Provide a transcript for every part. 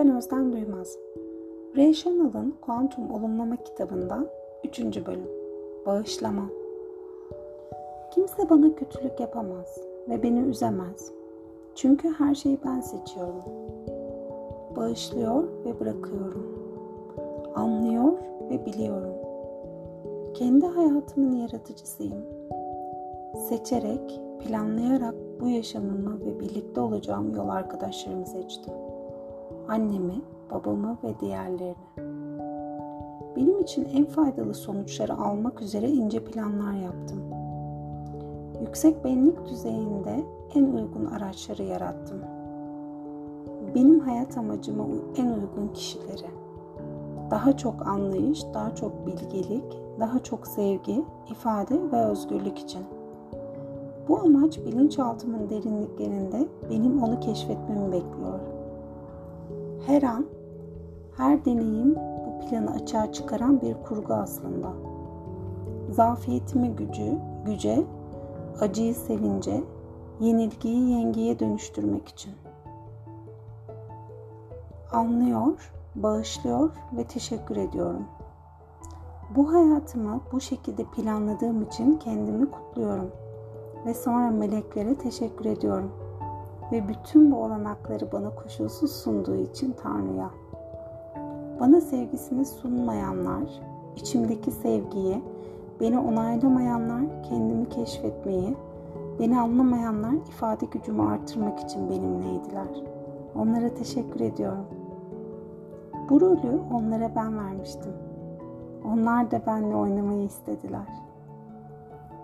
Ben Özden Duymaz. Ray Chanel'ın Kuantum Olumlama kitabından 3. bölüm. Bağışlama. Kimse bana kötülük yapamaz ve beni üzemez. Çünkü her şeyi ben seçiyorum. Bağışlıyor ve bırakıyorum. Anlıyor ve biliyorum. Kendi hayatımın yaratıcısıyım. Seçerek, planlayarak bu yaşamımı ve birlikte olacağım yol arkadaşlarımı seçtim. Annemi, babamı ve diğerlerini. Benim için en faydalı sonuçları almak üzere ince planlar yaptım. Yüksek benlik düzeyinde en uygun araçları yarattım. Benim hayat amacıma en uygun kişileri. Daha çok anlayış, daha çok bilgelik, daha çok sevgi, ifade ve özgürlük için. Bu amaç bilinçaltımın derinliklerinde benim onu keşfetmemi bekliyor. Her an, her deneyim bu planı açığa çıkaran bir kurgu aslında. Zafiyetimi gücü, güce, acıyı sevince, yenilgiyi yengeye dönüştürmek için. Anlıyor, bağışlıyor ve teşekkür ediyorum. Bu hayatımı bu şekilde planladığım için kendimi kutluyorum ve sonra meleklere teşekkür ediyorum ve bütün bu olanakları bana koşulsuz sunduğu için Tanrı'ya. Bana sevgisini sunmayanlar, içimdeki sevgiyi, beni onaylamayanlar kendimi keşfetmeyi, beni anlamayanlar ifade gücümü artırmak için benimleydiler. Onlara teşekkür ediyorum. Bu rolü onlara ben vermiştim. Onlar da benimle oynamayı istediler.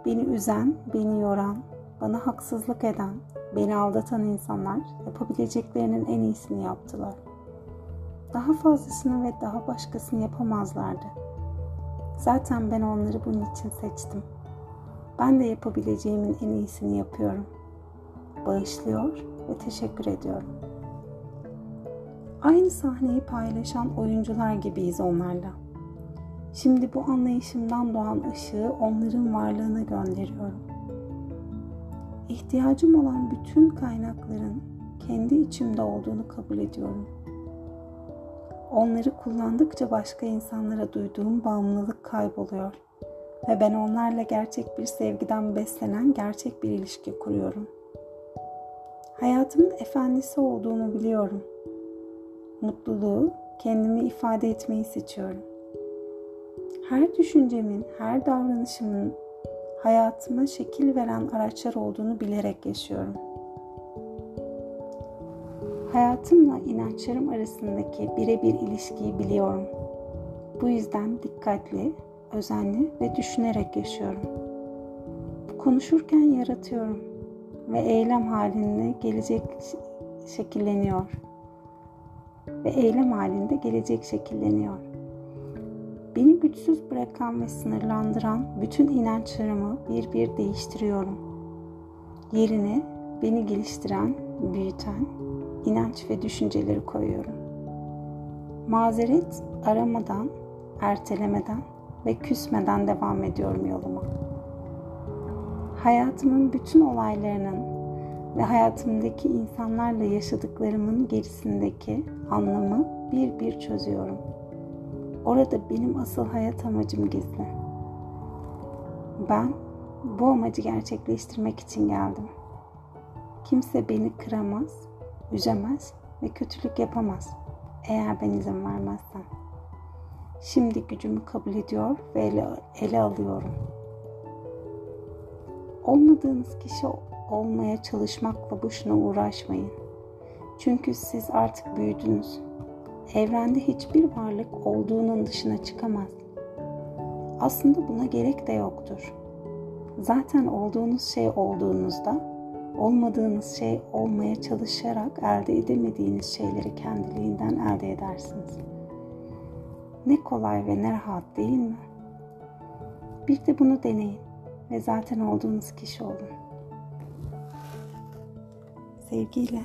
Beni üzen, beni yoran, bana haksızlık eden, beni aldatan insanlar yapabileceklerinin en iyisini yaptılar. Daha fazlasını ve daha başkasını yapamazlardı. Zaten ben onları bunun için seçtim. Ben de yapabileceğimin en iyisini yapıyorum. Bağışlıyor ve teşekkür ediyorum. Aynı sahneyi paylaşan oyuncular gibiyiz onlarla. Şimdi bu anlayışımdan doğan ışığı onların varlığına gönderiyorum. İhtiyacım olan bütün kaynakların kendi içimde olduğunu kabul ediyorum. Onları kullandıkça başka insanlara duyduğum bağımlılık kayboluyor ve ben onlarla gerçek bir sevgiden beslenen gerçek bir ilişki kuruyorum. Hayatımın efendisi olduğumu biliyorum. Mutluluğu, kendimi ifade etmeyi seçiyorum. Her düşüncemin, her davranışımın hayatıma şekil veren araçlar olduğunu bilerek yaşıyorum. Hayatımla inançlarım arasındaki birebir ilişkiyi biliyorum. Bu yüzden dikkatli, özenli ve düşünerek yaşıyorum. Konuşurken yaratıyorum ve eylem halinde gelecek şekilleniyor. Ve eylem halinde gelecek şekilleniyor. Beni güçsüz bırakan ve sınırlandıran bütün inançlarımı bir bir değiştiriyorum. Yerine beni geliştiren, büyüten inanç ve düşünceleri koyuyorum. Mazeret aramadan, ertelemeden ve küsmeden devam ediyorum yoluma. Hayatımın bütün olaylarının ve hayatımdaki insanlarla yaşadıklarımın gerisindeki anlamı bir bir çözüyorum. Orada benim asıl hayat amacım gizli. Ben bu amacı gerçekleştirmek için geldim. Kimse beni kıramaz, üzemez ve kötülük yapamaz eğer ben izin vermezsem. Şimdi gücümü kabul ediyor ve ele, ele alıyorum. Olmadığınız kişi olmaya çalışmakla boşuna uğraşmayın. Çünkü siz artık büyüdünüz. Evrende hiçbir varlık olduğunun dışına çıkamaz. Aslında buna gerek de yoktur. Zaten olduğunuz şey olduğunuzda olmadığınız şey olmaya çalışarak elde edemediğiniz şeyleri kendiliğinden elde edersiniz. Ne kolay ve ne rahat değil mi? Bir de bunu deneyin ve zaten olduğunuz kişi olun. Sevgiyle.